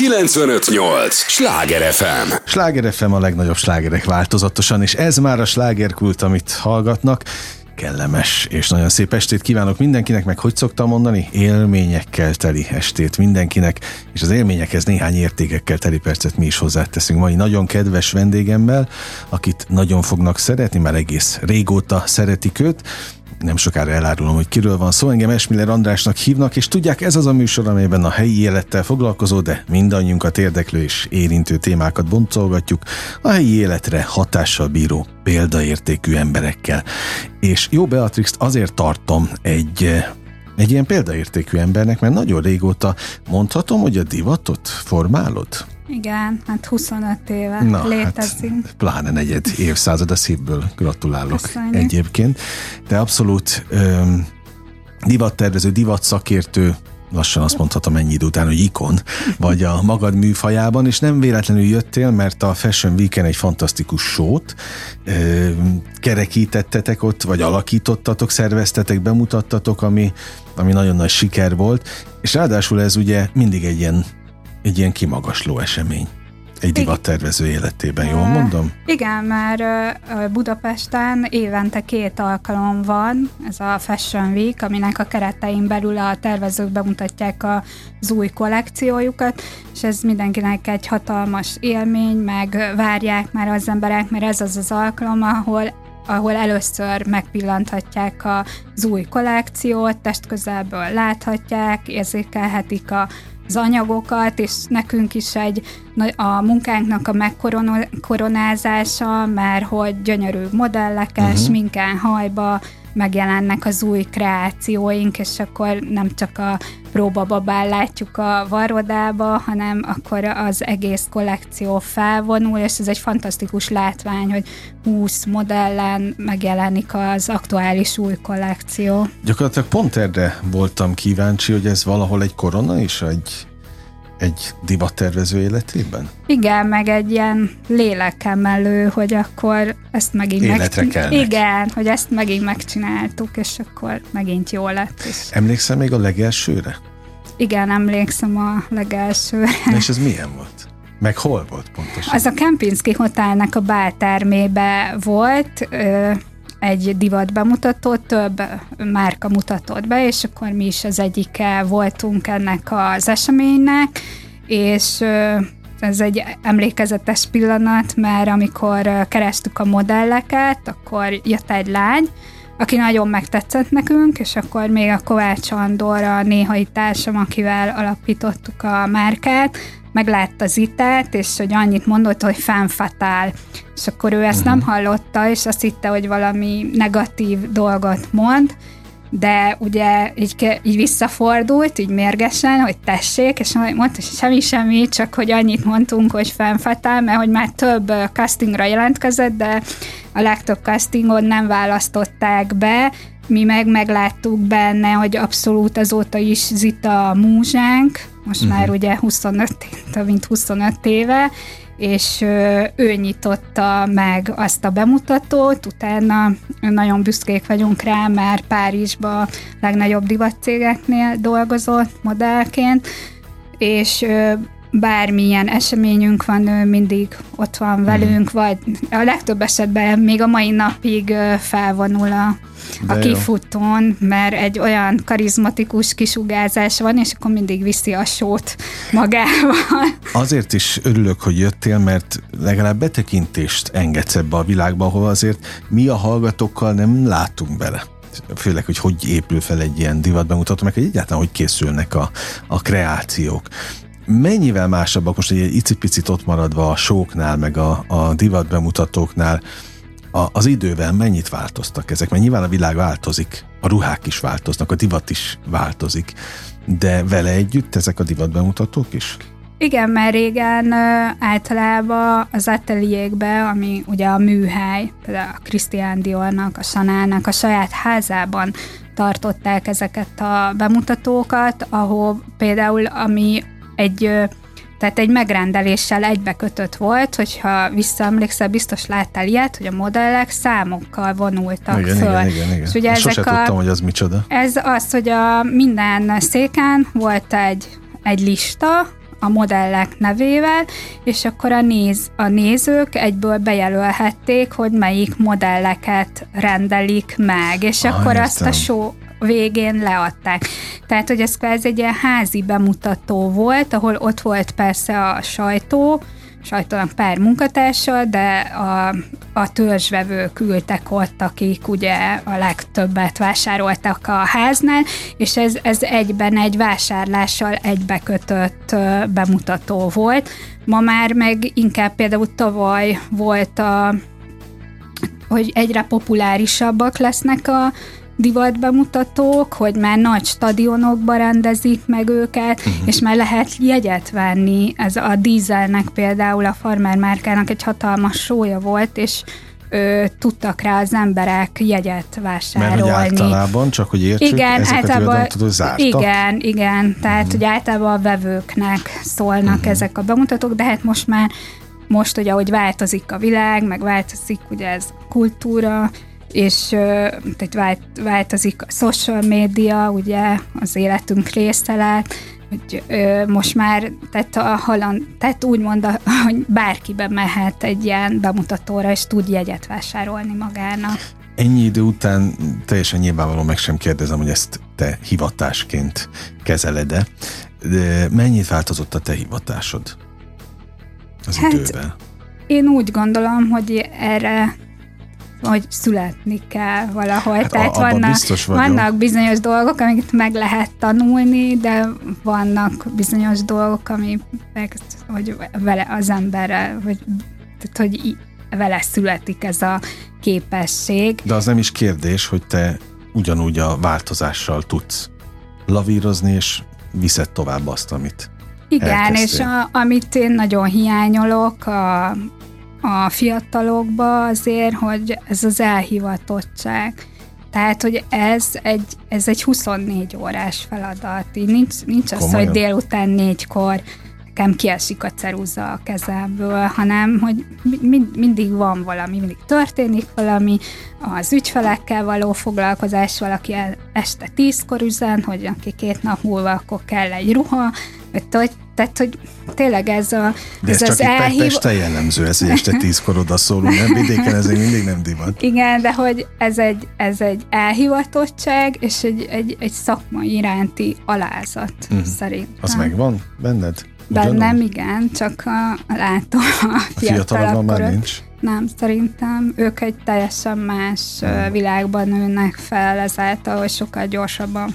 958! Sláger FM! Sláger FM a legnagyobb slágerek változatosan, és ez már a slágerkult, amit hallgatnak. Kellemes és nagyon szép estét kívánok mindenkinek, meg hogy szoktam mondani, élményekkel teli estét mindenkinek, és az élményekhez néhány értékekkel teli percet mi is hozzáteszünk mai nagyon kedves vendégemmel, akit nagyon fognak szeretni, már egész régóta szeretik őt, nem sokára elárulom, hogy kiről van szó. Engem Esmiller Andrásnak hívnak, és tudják, ez az a műsor, amelyben a helyi élettel foglalkozó, de mindannyiunkat érdeklő és érintő témákat boncolgatjuk a helyi életre hatással bíró példaértékű emberekkel. És jó Beatrixt azért tartom egy egy ilyen példaértékű embernek, mert nagyon régóta mondhatom, hogy a divatot formálod? Igen, hát 25 éve Na, létezik. Hát pláne negyed évszázad a szívből gratulálok Köszönjük. egyébként. De abszolút um, divattervező, divatszakértő, lassan azt mondhatom ennyi idő után, hogy ikon, vagy a magad műfajában, és nem véletlenül jöttél, mert a Fashion Week-en egy fantasztikus sót ö, kerekítettetek ott, vagy alakítottatok, szerveztetek, bemutattatok, ami, ami nagyon nagy siker volt, és ráadásul ez ugye mindig egy ilyen egy ilyen kimagasló esemény egy divattervező életében, jól mondom? Igen, már Budapesten évente két alkalom van, ez a Fashion Week, aminek a keretein belül a tervezők bemutatják az új kollekciójukat, és ez mindenkinek egy hatalmas élmény, meg várják már az emberek, mert ez az az alkalom, ahol ahol először megpillanthatják az új kollekciót, testközelből láthatják, érzékelhetik a az anyagokat, és nekünk is egy a munkánknak a megkoronázása, mert hogy gyönyörű modellekes, uh-huh. minken hajba megjelennek az új kreációink, és akkor nem csak a próbababán látjuk a varrodába, hanem akkor az egész kollekció felvonul, és ez egy fantasztikus látvány, hogy 20 modellen megjelenik az aktuális új kollekció. Gyakorlatilag pont erre voltam kíváncsi, hogy ez valahol egy korona is, egy egy divattervező életében? Igen, meg egy ilyen lélekemelő, hogy akkor ezt megint Életre meg... Igen, hogy ezt megint megcsináltuk, és akkor megint jó lett. És... Emlékszem még a legelsőre? Igen, emlékszem a legelsőre. Na és ez milyen volt? Meg hol volt pontosan? Az a Kempinski Hotelnek a báltermébe volt, egy divat bemutató, több márka mutatott be, és akkor mi is az egyike voltunk ennek az eseménynek, és ez egy emlékezetes pillanat, mert amikor kerestük a modelleket, akkor jött egy lány, aki nagyon megtetszett nekünk, és akkor még a Kovács Andor, a néhai társam, akivel alapítottuk a márkát, meglátta Zitát, és hogy annyit mondott, hogy fánfatál. És akkor ő ezt nem hallotta, és azt hitte, hogy valami negatív dolgot mond, de ugye így, így visszafordult, így mérgesen, hogy tessék, és mondta, hogy semmi, semmi, csak hogy annyit mondtunk, hogy fennfatál, mert hogy már több castingra jelentkezett, de a legtöbb castingon nem választották be, mi meg megláttuk benne, hogy abszolút azóta is Zita a múzsánk, most uh-huh. már ugye 25, több mint 25 éve, és ő nyitotta meg azt a bemutatót, utána nagyon büszkék vagyunk rá, mert Párizsba legnagyobb divatcégeknél dolgozott modellként, és bármilyen eseményünk van, ő mindig ott van velünk, mm. vagy a legtöbb esetben még a mai napig felvonul a, a kifutón, mert egy olyan karizmatikus kisugázás van, és akkor mindig viszi a sót magával. Azért is örülök, hogy jöttél, mert legalább betekintést engedsz ebbe a világba, ahol azért mi a hallgatókkal nem látunk bele főleg, hogy hogy épül fel egy ilyen divatbemutató, meg hogy egyáltalán hogy készülnek a, a kreációk mennyivel másabbak most egy icipicit ott maradva a sóknál, meg a, a divat bemutatóknál, a, az idővel mennyit változtak ezek? Mert nyilván a világ változik, a ruhák is változnak, a divat is változik, de vele együtt ezek a divat bemutatók is? Igen, mert régen általában az ateliékbe, ami ugye a műhely, például a Christian Diornak, a Sanának a saját házában tartották ezeket a bemutatókat, ahol például ami egy tehát egy megrendeléssel egybekötött volt, hogyha visszaemlékszel, biztos láttál ilyet, hogy a modellek számokkal vonultak igen, föl. Igen, igen, igen. És ugye ezek Sose a, tudtam, hogy az micsoda. Ez az, hogy a minden széken volt egy, egy lista, a modellek nevével, és akkor a, néz, a nézők egyből bejelölhették, hogy melyik modelleket rendelik meg, és ah, akkor értem. azt a show végén leadták. Tehát, hogy ez kvázi egy ilyen házi bemutató volt, ahol ott volt persze a sajtó, sajtónak pár munkatársa, de a, a törzsvevők ültek ott, akik ugye a legtöbbet vásároltak a háznál, és ez, ez egyben egy vásárlással egybekötött bemutató volt. Ma már meg inkább például tavaly volt a hogy egyre populárisabbak lesznek a divatbemutatók, hogy már nagy stadionokba rendezik meg őket, uh-huh. és már lehet jegyet venni. Ez a dízelnek például a Farmer márkának egy hatalmas sója volt, és ö, tudtak rá az emberek jegyet vásárolni. Mert hogy általában, csak hogy értsük, igen, ezeket általában, zártak. Igen, igen, tehát uh-huh. hogy általában a vevőknek szólnak uh-huh. ezek a bemutatók, de hát most már most, hogy ahogy változik a világ, meg változik ugye ez a kultúra, és tehát vált, változik a social media, ugye az életünk része lett, hogy ö, most már, tehát, a halan, tehát úgymond, a, hogy bárki mehet egy ilyen bemutatóra, és tud jegyet vásárolni magának. Ennyi idő után teljesen nyilvánvalóan meg sem kérdezem, hogy ezt te hivatásként kezeled-e, de mennyit változott a te hivatásod az hát, időben? Én úgy gondolom, hogy erre hogy születni kell valahol. Hát Tehát a, vannak, vannak bizonyos dolgok, amiket meg lehet tanulni, de vannak bizonyos dolgok, ami meg, hogy vele az emberrel, hogy, tehát, hogy vele születik ez a képesség. De az nem is kérdés, hogy te ugyanúgy a változással tudsz lavírozni, és viszed tovább azt, amit igen, elkezdtél. és a, amit én nagyon hiányolok a, a fiatalokba azért, hogy ez az elhivatottság. Tehát, hogy ez egy, ez egy 24 órás feladat. Így nincs, nincs az, hogy délután négykor nekem kiesik a ceruza a kezemből, hanem hogy mind, mindig van valami, mindig történik valami, az ügyfelekkel való foglalkozás, valaki este tízkor üzen, hogy aki két nap múlva akkor kell egy ruha, vagy tehát, hogy tényleg ez a... De ez, ez csak az elhív... Pesten jellemző, ez, hogy este tízkor oda szólunk, nem vidéken, ez mindig nem divat. Igen, de hogy ez egy, ez egy elhivatottság, és egy, egy, egy szakmai iránti alázat, uh-huh. szerintem. Az megvan benned? Bennem igen, csak a, látom a fiatalokban már nincs. Nem, szerintem ők egy teljesen más hmm. világban nőnek fel ezáltal, hogy sokkal gyorsabban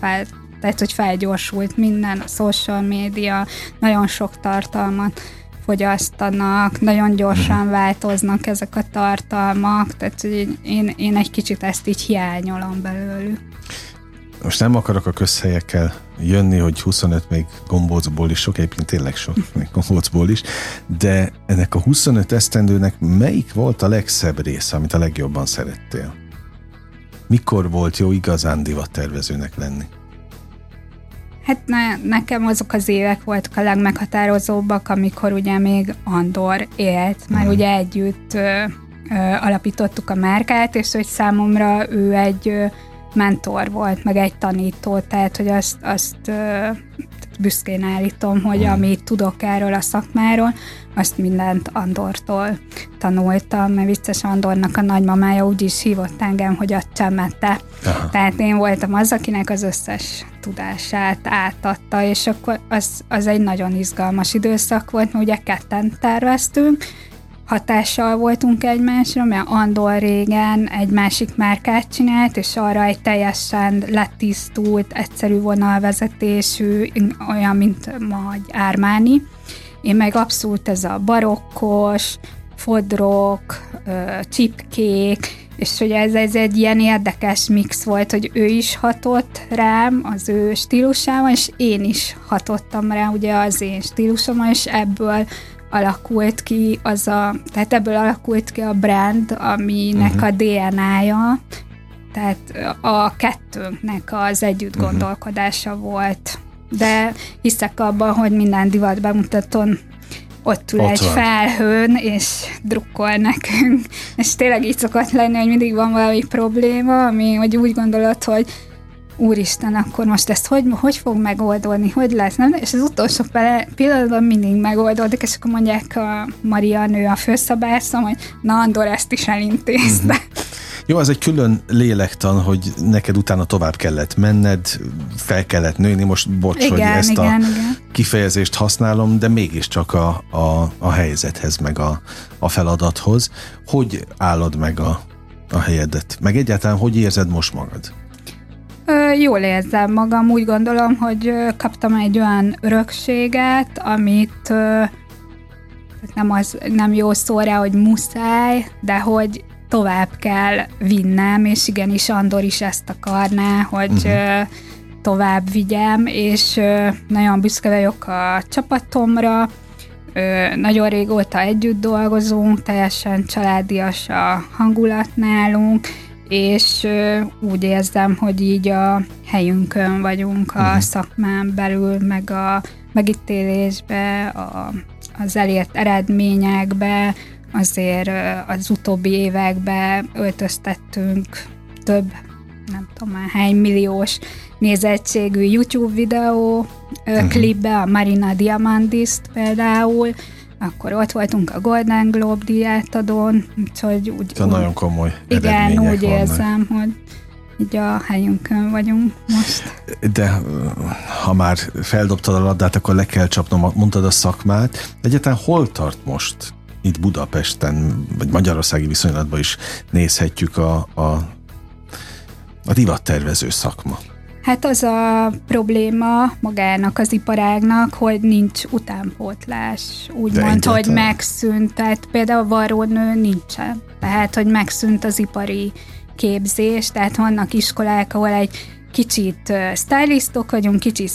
fel tehát hogy felgyorsult minden, a social média, nagyon sok tartalmat fogyasztanak, nagyon gyorsan mhm. változnak ezek a tartalmak, tehát hogy én, én egy kicsit ezt így hiányolom belőlük. Most nem akarok a közhelyekkel jönni, hogy 25 még gombócból is sok, egyébként tényleg sok, még gombócból is, de ennek a 25 esztendőnek melyik volt a legszebb része, amit a legjobban szerettél? Mikor volt jó igazán divat tervezőnek lenni? Hát ne, nekem azok az évek voltak a legmeghatározóbbak, amikor ugye még Andor élt, már mm. ugye együtt ö, ö, alapítottuk a márkát, és hogy számomra ő egy ö, mentor volt, meg egy tanító, tehát hogy azt, azt ö, büszkén állítom, hogy mm. amit tudok erről a szakmáról, azt mindent Andortól tanultam, mert vicces Andornak a nagymamája úgy is hívott engem, hogy a csemete. Aha. Tehát én voltam az, akinek az összes tudását átadta, és akkor az, az egy nagyon izgalmas időszak volt, mert ugye ketten terveztünk, hatással voltunk egymásra, mert Andor régen egy másik márkát csinált, és arra egy teljesen letisztult, egyszerű vonalvezetésű, olyan, mint ma egy Ármáni. Én meg abszolút ez a barokkos, fodrok, csipkék, és hogy ez, ez egy ilyen érdekes mix volt, hogy ő is hatott rám az ő stílusával, és én is hatottam rá ugye az én stílusommal, és ebből alakult ki az a, tehát ebből alakult ki a brand, aminek uh-huh. a DNA-ja, tehát a kettőnknek az együtt uh-huh. gondolkodása volt. De hiszek abban, hogy minden divat bemutatón ott ül ott egy van. felhőn, és drukkol nekünk. És tényleg így szokott lenni, hogy mindig van valami probléma, ami hogy úgy gondolod, hogy úristen, akkor most ezt hogy, hogy fog megoldódni, hogy lesz, nem? És az utolsó pillanatban mindig megoldódik, és akkor mondják a Maria nő a főszabászom, hogy na Andor ezt is elintézte. Uh-huh. Jó, ez egy külön lélektan, hogy neked utána tovább kellett menned, fel kellett nőni, most bocs, igen, hogy ezt igen, a igen. kifejezést használom, de mégiscsak a, a, a helyzethez, meg a, a feladathoz. Hogy állod meg a, a helyedet? Meg egyáltalán hogy érzed most magad? Jól érzem magam, úgy gondolom, hogy kaptam egy olyan örökséget, amit nem, az, nem jó szó rá, hogy muszáj, de hogy tovább kell vinnem, és igenis Andor is ezt akarná, hogy uh-huh. tovább vigyem, és nagyon büszke vagyok a csapatomra, nagyon régóta együtt dolgozunk, teljesen családias a hangulat nálunk, és úgy érzem, hogy így a helyünkön vagyunk a uh-huh. szakmán belül, meg a megítélésbe, a, az elért eredményekbe, azért az utóbbi években öltöztettünk több, nem tudom már hány milliós nézettségű YouTube videó uh-huh. klipbe, a Marina Diamandist például, akkor ott voltunk a Golden Globe díjátadón, úgyhogy úgy... Ez nagyon komoly Igen, úgy vannak. érzem, hogy így a helyünkön vagyunk most. De ha már feldobtad a labdát, akkor le kell csapnom, mondtad a szakmát. Egyáltalán hol tart most itt Budapesten, vagy Magyarországi viszonylatban is nézhetjük a, a, a divattervező szakma? Hát az a probléma magának az iparágnak, hogy nincs utánpótlás. Úgymond, hogy megszűnt. Tehát például a varrónő nincsen. Tehát, hogy megszűnt az ipari képzés, tehát vannak iskolák, ahol egy kicsit stylistok vagyunk, kicsit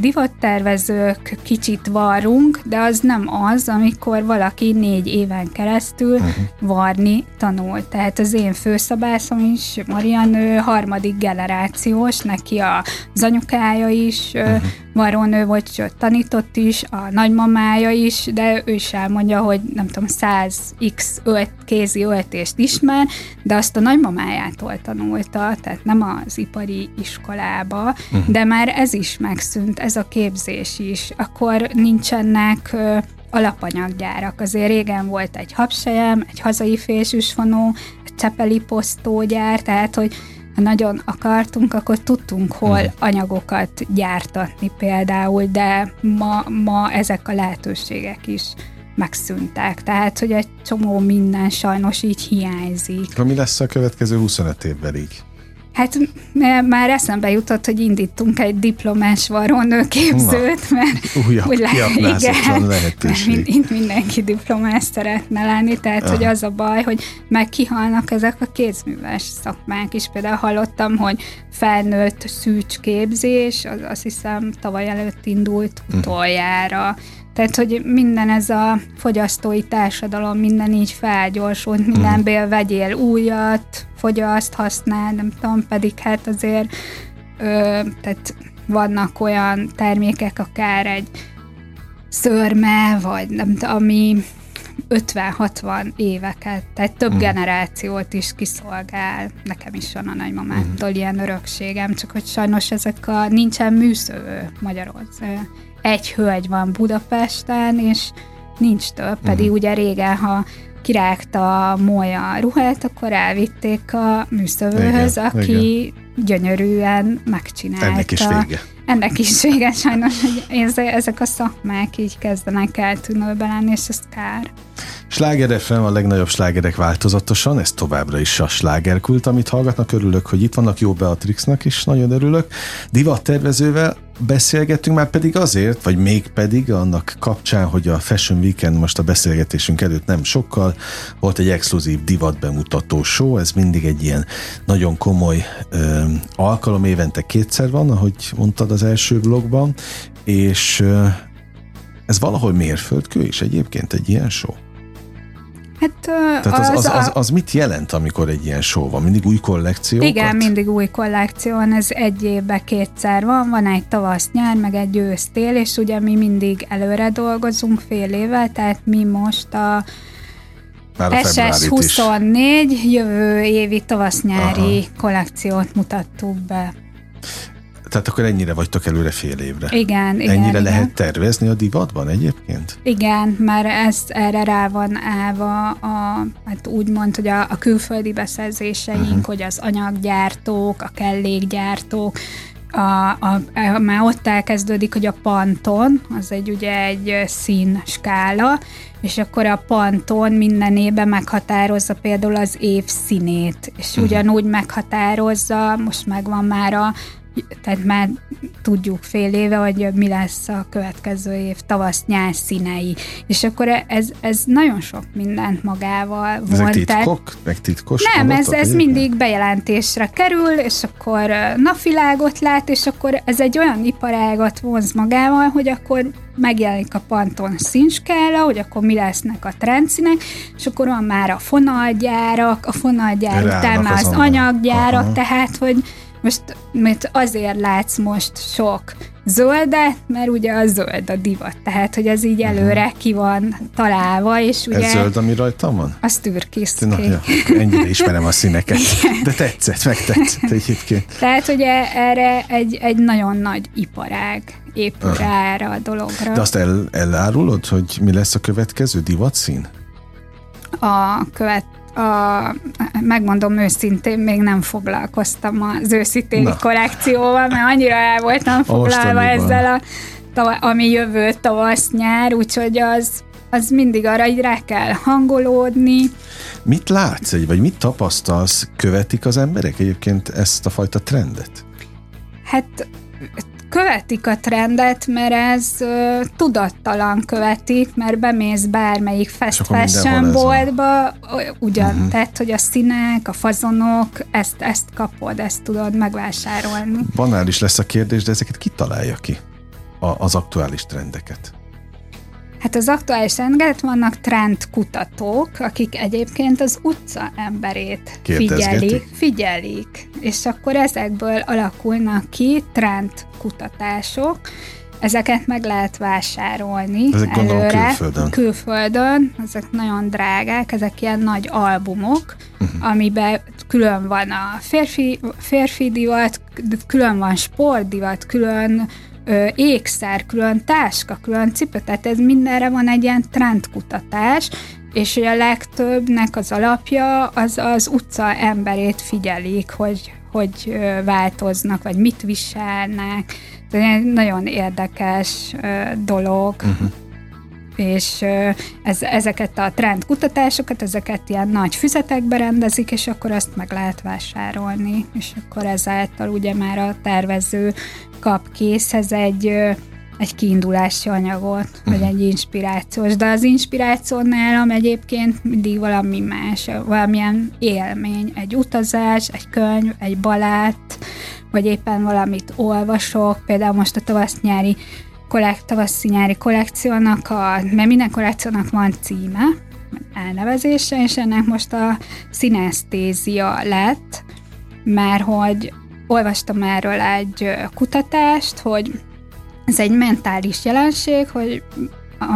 divattervezők, kicsit varrunk, de az nem az, amikor valaki négy éven keresztül uh-huh. varni tanul. Tehát az én főszabászom is, Marian, harmadik generációs, neki az anyukája is uh-huh varónő volt, sőt tanított is, a nagymamája is, de ő is elmondja, hogy nem tudom, 100x ölt, kézi öltést ismer, de azt a nagymamájától tanulta, tehát nem az ipari iskolába, uh-huh. de már ez is megszűnt, ez a képzés is. Akkor nincsenek alapanyaggyárak. Azért régen volt egy habsejem, egy hazai fésűsvonó, egy csepeli posztógyár, tehát hogy ha nagyon akartunk, akkor tudtunk hol hmm. anyagokat gyártatni például, de ma, ma ezek a lehetőségek is megszűntek. Tehát, hogy egy csomó minden sajnos így hiányzik. Mi lesz a következő 25 évvel így? Hát már eszembe jutott, hogy indítunk egy diplomás varónőképzőt, mert Újabb úgy igen, lehetőség. Mert mind, mindenki diplomás szeretne lenni, tehát Aha. hogy az a baj, hogy meg kihalnak ezek a kézműves szakmák is. Például hallottam, hogy felnőtt szűcsképzés, az azt hiszem tavaly előtt indult hm. Tehát, hogy minden ez a fogyasztói társadalom, minden így felgyorsult, mindenből mhm. vegyél újat, fogyaszt, használ, nem tudom, pedig hát azért ö, tehát vannak olyan termékek, akár egy szörme, vagy nem tudom, ami 50-60 éveket, tehát több uh-huh. generációt is kiszolgál. Nekem is van a nagymamától uh-huh. ilyen örökségem, csak hogy sajnos ezek a nincsen műszövő Magyarországon egy hölgy van Budapesten, és nincs több, pedig uh-huh. ugye régen, ha kirágta a molya ruhát, akkor elvitték a műszövőhöz, igen, aki igen. gyönyörűen megcsinálta. Ennek is vége. Ennek is vége sajnos, hogy ezek a szakmák így kezdenek eltűnőbe lenni, és ez kár. Sláger FM a legnagyobb slágerek változatosan, ez továbbra is a slágerkult, amit hallgatnak. Örülök, hogy itt vannak, jó Beatrixnak is, nagyon örülök. Divattervezővel beszélgettünk már pedig azért, vagy még pedig annak kapcsán, hogy a Fashion Weekend most a beszélgetésünk előtt nem sokkal, volt egy exkluzív divat bemutató show, ez mindig egy ilyen nagyon komoly ö, alkalom, évente kétszer van, ahogy mondtad az első blogban, és ö, ez valahol mérföldkő is egyébként egy ilyen show? Hát, Tehát az, az, az, az mit jelent, amikor egy ilyen show van? Mindig új kollekció? Igen, mindig új kollekció van, ez egy évben kétszer van, van egy tavasz-nyár, meg egy ősztél, és ugye mi mindig előre dolgozunk fél évvel, tehát mi most a SS24 jövő évi tavasz-nyári kollekciót mutattuk be. Tehát akkor ennyire vagytok előre fél évre. Igen, igen. Ennyire igen. lehet tervezni a divatban egyébként? Igen, mert ez erre rá van állva a, hát úgymond, hogy a, a külföldi beszerzéseink, uh-huh. hogy az anyaggyártók, a kellékgyártók, a, a, a, már ott elkezdődik, hogy a panton, az egy ugye egy szín skála, és akkor a panton minden évben meghatározza például az év színét, és uh-huh. ugyanúgy meghatározza, most megvan már a tehát már tudjuk fél éve, hogy mi lesz a következő év tavasz-nyár színei. És akkor ez, ez nagyon sok mindent magával von. Ezek titkok? Meg titkos Nem, ez, ez mindig bejelentésre kerül, és akkor napvilágot lát, és akkor ez egy olyan iparágat vonz magával, hogy akkor megjelenik a Panton színskála, hogy akkor mi lesznek a trendszínek, és akkor van már a fonalgyárak, a fonalgyár után már az, az anyaggyárak, Aha. tehát, hogy most mert azért látsz most sok zöldet, mert ugye a zöld a divat, tehát hogy ez így mhm. előre ki van találva, és ugye... Ez zöld, ami rajtam van? Az türkisz Na, ja, ennyire ismerem a színeket, de tetszett, megtetszett egyébként. Tehát ugye erre egy, egy nagyon nagy iparág épül rá erre a dologra. De azt el, elárulod, hogy mi lesz a következő divatszín? A követ, a, megmondom őszintén, még nem foglalkoztam az őszi-téli kollekcióval, mert annyira el voltam foglalva ezzel, a, ami jövő tavasz-nyár, úgyhogy az, az mindig arra így rá kell hangolódni. Mit látsz, vagy mit tapasztalsz, követik az emberek egyébként ezt a fajta trendet? Hát követik a trendet, mert ez uh, tudattalan követik, mert bemész bármelyik fast fashion boltba, ugyan, uh-huh. tehát, hogy a színek, a fazonok, ezt, ezt kapod, ezt tudod megvásárolni. Banál is lesz a kérdés, de ezeket ki találja ki, a, az aktuális trendeket? Hát az aktuális rendet vannak trendkutatók, akik egyébként az utca emberét figyelik, figyelik, és akkor ezekből alakulnak ki trendkutatások, Ezeket meg lehet vásárolni ezek előre. külföldön. Külföldön, ezek nagyon drágák, ezek ilyen nagy albumok, uh-huh. amiben külön van a férfi, férfi divat, külön van sportdivat, külön ö, ékszer, külön táska, külön cipő, tehát ez mindenre van egy ilyen trendkutatás, és a legtöbbnek az alapja az az utca emberét figyelik, hogy hogy változnak, vagy mit viselnek. Ez egy nagyon érdekes dolog. Uh-huh és ez, ezeket a trendkutatásokat, ezeket ilyen nagy füzetekbe rendezik, és akkor azt meg lehet vásárolni, és akkor ezáltal ugye már a tervező kap készhez egy egy kiindulási anyagot, vagy egy inspirációs. De az inspiráció nálam egyébként mindig valami más, valamilyen élmény, egy utazás, egy könyv, egy balát, vagy éppen valamit olvasok, például most a tavasz-nyári kollekt, tavaszi-nyári kollekciónak, a, mert minden kollekciónak van címe, elnevezése, és ennek most a szinesztézia lett, mert hogy olvastam erről egy kutatást, hogy ez egy mentális jelenség, hogy,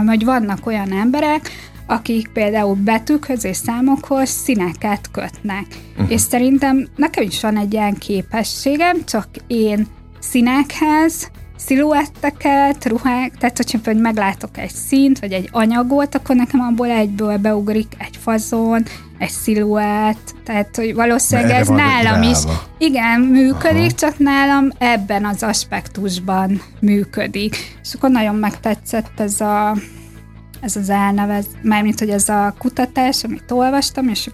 hogy vannak olyan emberek, akik például betűkhöz és számokhoz színeket kötnek. Uh-huh. És szerintem nekem is van egy ilyen képességem, csak én színekhez sziluetteket, ruhák, tehát hogyha hogy meglátok egy színt, vagy egy anyagot, akkor nekem abból egyből beugrik egy fazon, egy sziluett, tehát hogy valószínűleg ez nálam is igen, működik, Aha. csak nálam ebben az aspektusban működik. És akkor nagyon megtetszett ez a ez az elnevez, mármint, hogy ez a kutatás, amit olvastam, és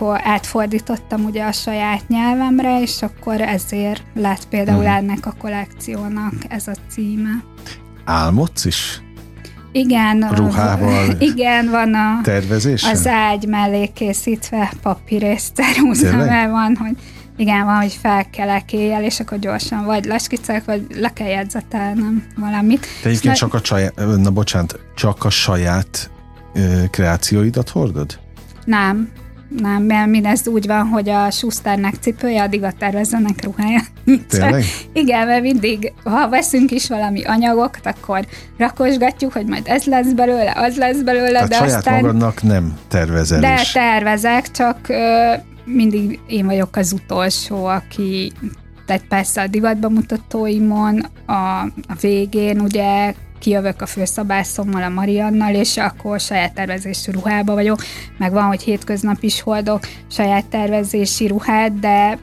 akkor átfordítottam ugye a saját nyelvemre, és akkor ezért lett például hmm. ennek a kollekciónak ez a címe. Álmodsz is? Igen. Ruhával? Igen, van a, tervezésen? az ágy mellé készítve papírész ceruzával van, hogy igen, van, hogy felkelek éjjel, és akkor gyorsan vagy leskicek, vagy le kell jegyzetelnem valamit. Te egyébként csak a saját, na bocsánat, csak a saját ö, kreációidat hordod? Nem, nem, mert mindez úgy van, hogy a Schusternek cipője, a divattervezőnek ruhája. Tényleg? Igen, mert mindig, ha veszünk is valami anyagokat, akkor rakosgatjuk, hogy majd ez lesz belőle, az lesz belőle, Tehát de saját aztán... magadnak nem tervezel De is. tervezek, csak ö, mindig én vagyok az utolsó, aki tehát persze a divatbemutatóimon a, a végén ugye kijövök a főszabászommal, a Mariannal, és akkor saját tervezésű ruhába vagyok, meg van, hogy hétköznap is hordok saját tervezési ruhát, de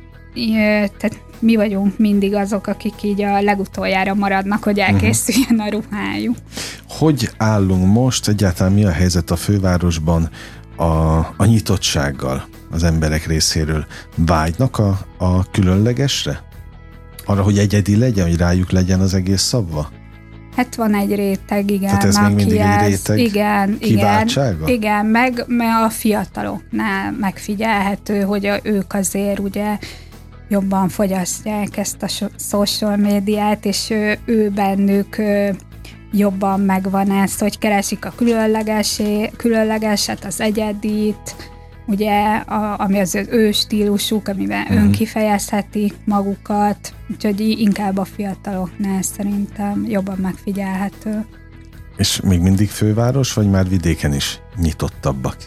tehát mi vagyunk mindig azok, akik így a legutoljára maradnak, hogy elkészüljön a ruhájuk. Hogy állunk most? Egyáltalán mi a helyzet a fővárosban a, a nyitottsággal az emberek részéről? Vágynak a, a különlegesre? Arra, hogy egyedi legyen, hogy rájuk legyen az egész szabva? Hát van egy réteg, igen. Tehát ez még mindig egy réteg igen, igen, igen, meg, meg a fiataloknál megfigyelhető, hogy a, ők azért ugye jobban fogyasztják ezt a social médiát, és ő, ő bennük jobban megvan ez, hogy keresik a különlegeset, az egyedit, ugye, a, ami az, az ő stílusuk, amiben uh-huh. önkifejezhetik magukat, úgyhogy inkább a fiataloknál szerintem jobban megfigyelhető. És még mindig főváros, vagy már vidéken is nyitottabbak?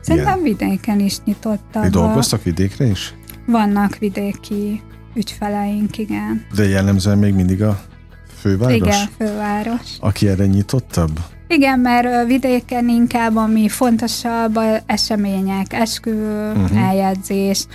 Szerintem Ilyen. vidéken is nyitottabbak. dolgoztak vidékre is? Vannak vidéki ügyfeleink, igen. De jellemzően még mindig a főváros? Igen, főváros. Aki erre nyitottabb? Igen, mert vidéken inkább ami fontosabb események, esküvő, uh-huh. eljegyzés,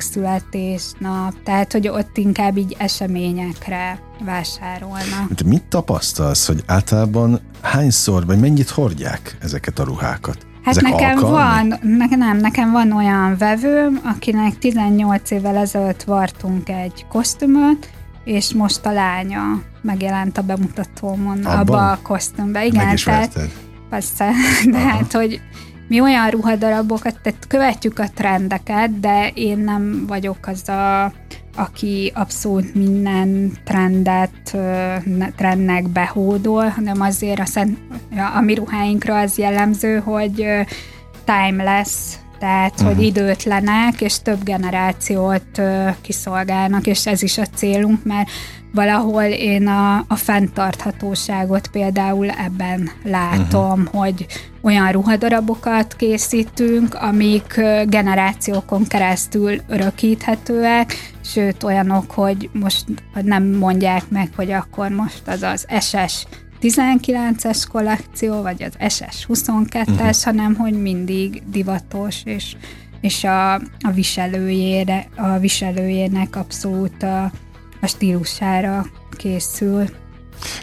születés, nap, tehát hogy ott inkább így eseményekre vásárolnak. De mit tapasztalsz, hogy általában hányszor, vagy mennyit hordják ezeket a ruhákat? Hát Ezek nekem alkalmi? van, ne, nem, nekem van olyan vevőm, akinek 18 évvel ezelőtt vartunk egy kosztümöt, és most a lánya megjelent a bemutatómon abba a kosztümbe. Igen, Meg is tehát, persze, de Aha. hát, hogy mi olyan ruhadarabokat, tehát követjük a trendeket, de én nem vagyok az a aki abszolút minden trendet, trendnek behódol, hanem azért a, szent, a mi ruháinkra az jellemző, hogy timeless, tehát uh-huh. hogy mhm. időtlenek, és több generációt kiszolgálnak, és ez is a célunk, mert valahol én a, a fenntarthatóságot például ebben látom, uh-huh. hogy olyan ruhadarabokat készítünk, amik generációkon keresztül örökíthetőek, sőt olyanok, hogy most nem mondják meg, hogy akkor most az az SS 19-es kollekció, vagy az SS 22-es, uh-huh. Mhm. hanem hogy mindig divatos, és, és a, a, viselőjére, a viselőjének abszolút a, a stílusára készül.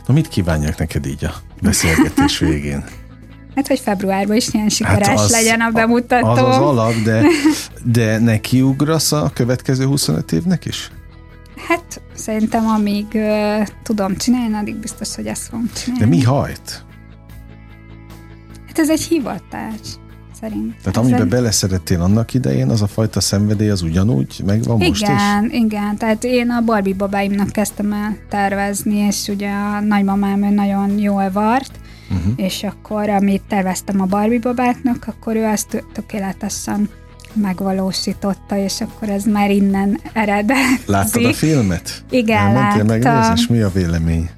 Na mit kívánjak neked így a beszélgetés végén? Hát, hogy februárban is ilyen sikeres hát az, legyen a bemutató. Az az alap, de, de nekiugrasz a következő 25 évnek is? Hát szerintem amíg uh, tudom csinálni, addig biztos, hogy ezt fogom csinálni. De mi hajt? Hát ez egy hivatás szerint. Tehát amiben egy... beleszerettél annak idején, az a fajta szenvedély az ugyanúgy megvan igen, most is? Igen, igen. Tehát én a Barbie babáimnak kezdtem el tervezni, és ugye a nagymamám nagyon jól vart, uh-huh. és akkor, amit terveztem a Barbie babáknak, akkor ő azt tökéletesen megvalósította, és akkor ez már innen eredet. Láttad a filmet? Igen, láttam. megnézni, és mi a vélemény?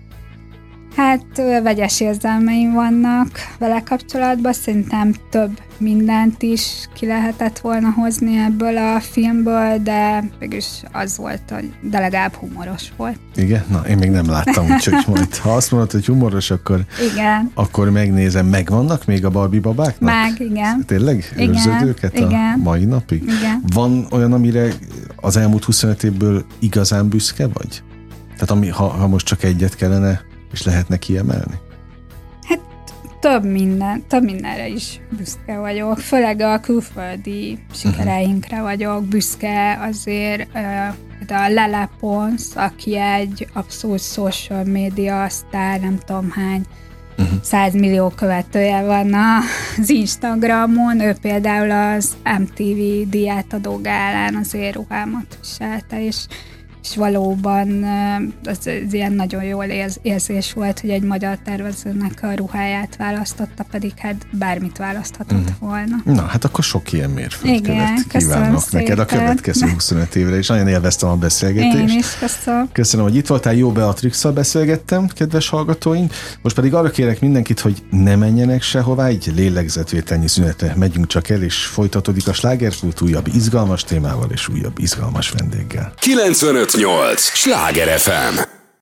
Hát vegyes érzelmeim vannak vele kapcsolatban, szerintem több mindent is ki lehetett volna hozni ebből a filmből, de mégis az volt, hogy de legalább humoros volt. Igen? Na, én még nem láttam, úgyhogy majd ha azt mondod, hogy humoros, akkor, igen. akkor megnézem. Megvannak még a Barbie babáknak? Meg, igen. Tényleg? Őrzöd őket igen. a mai napig? Igen. Van olyan, amire az elmúlt 25 évből igazán büszke vagy? Tehát ami, ha, ha most csak egyet kellene és lehetne kiemelni? Hát több minden, több mindenre is büszke vagyok. Főleg a külföldi sikereinkre uh-huh. vagyok büszke azért. De a Lele Pons, aki egy abszolút social media sztár, nem tudom hány, uh-huh. 100 millió követője van az Instagramon, ő például az MTV diátadó gálán az éruhámat viselte, és és valóban az, az ilyen nagyon jól érz, érzés volt, hogy egy magyar tervezőnek a ruháját választotta, pedig hát bármit választhatott uh-huh. volna. Na, hát akkor sok ilyen mérföldkövet kívánok szépen. neked a következő 25 évre, és nagyon élveztem a beszélgetést. Én is köszönöm. Köszönöm, hogy itt voltál, jó beatrix beszélgettem, kedves hallgatóink. Most pedig arra kérek mindenkit, hogy ne menjenek sehová, így lélegzetvételnyi szünetre megyünk csak el, és folytatódik a slágerkult újabb izgalmas témával és újabb izgalmas vendéggel. 958! Sláger FM!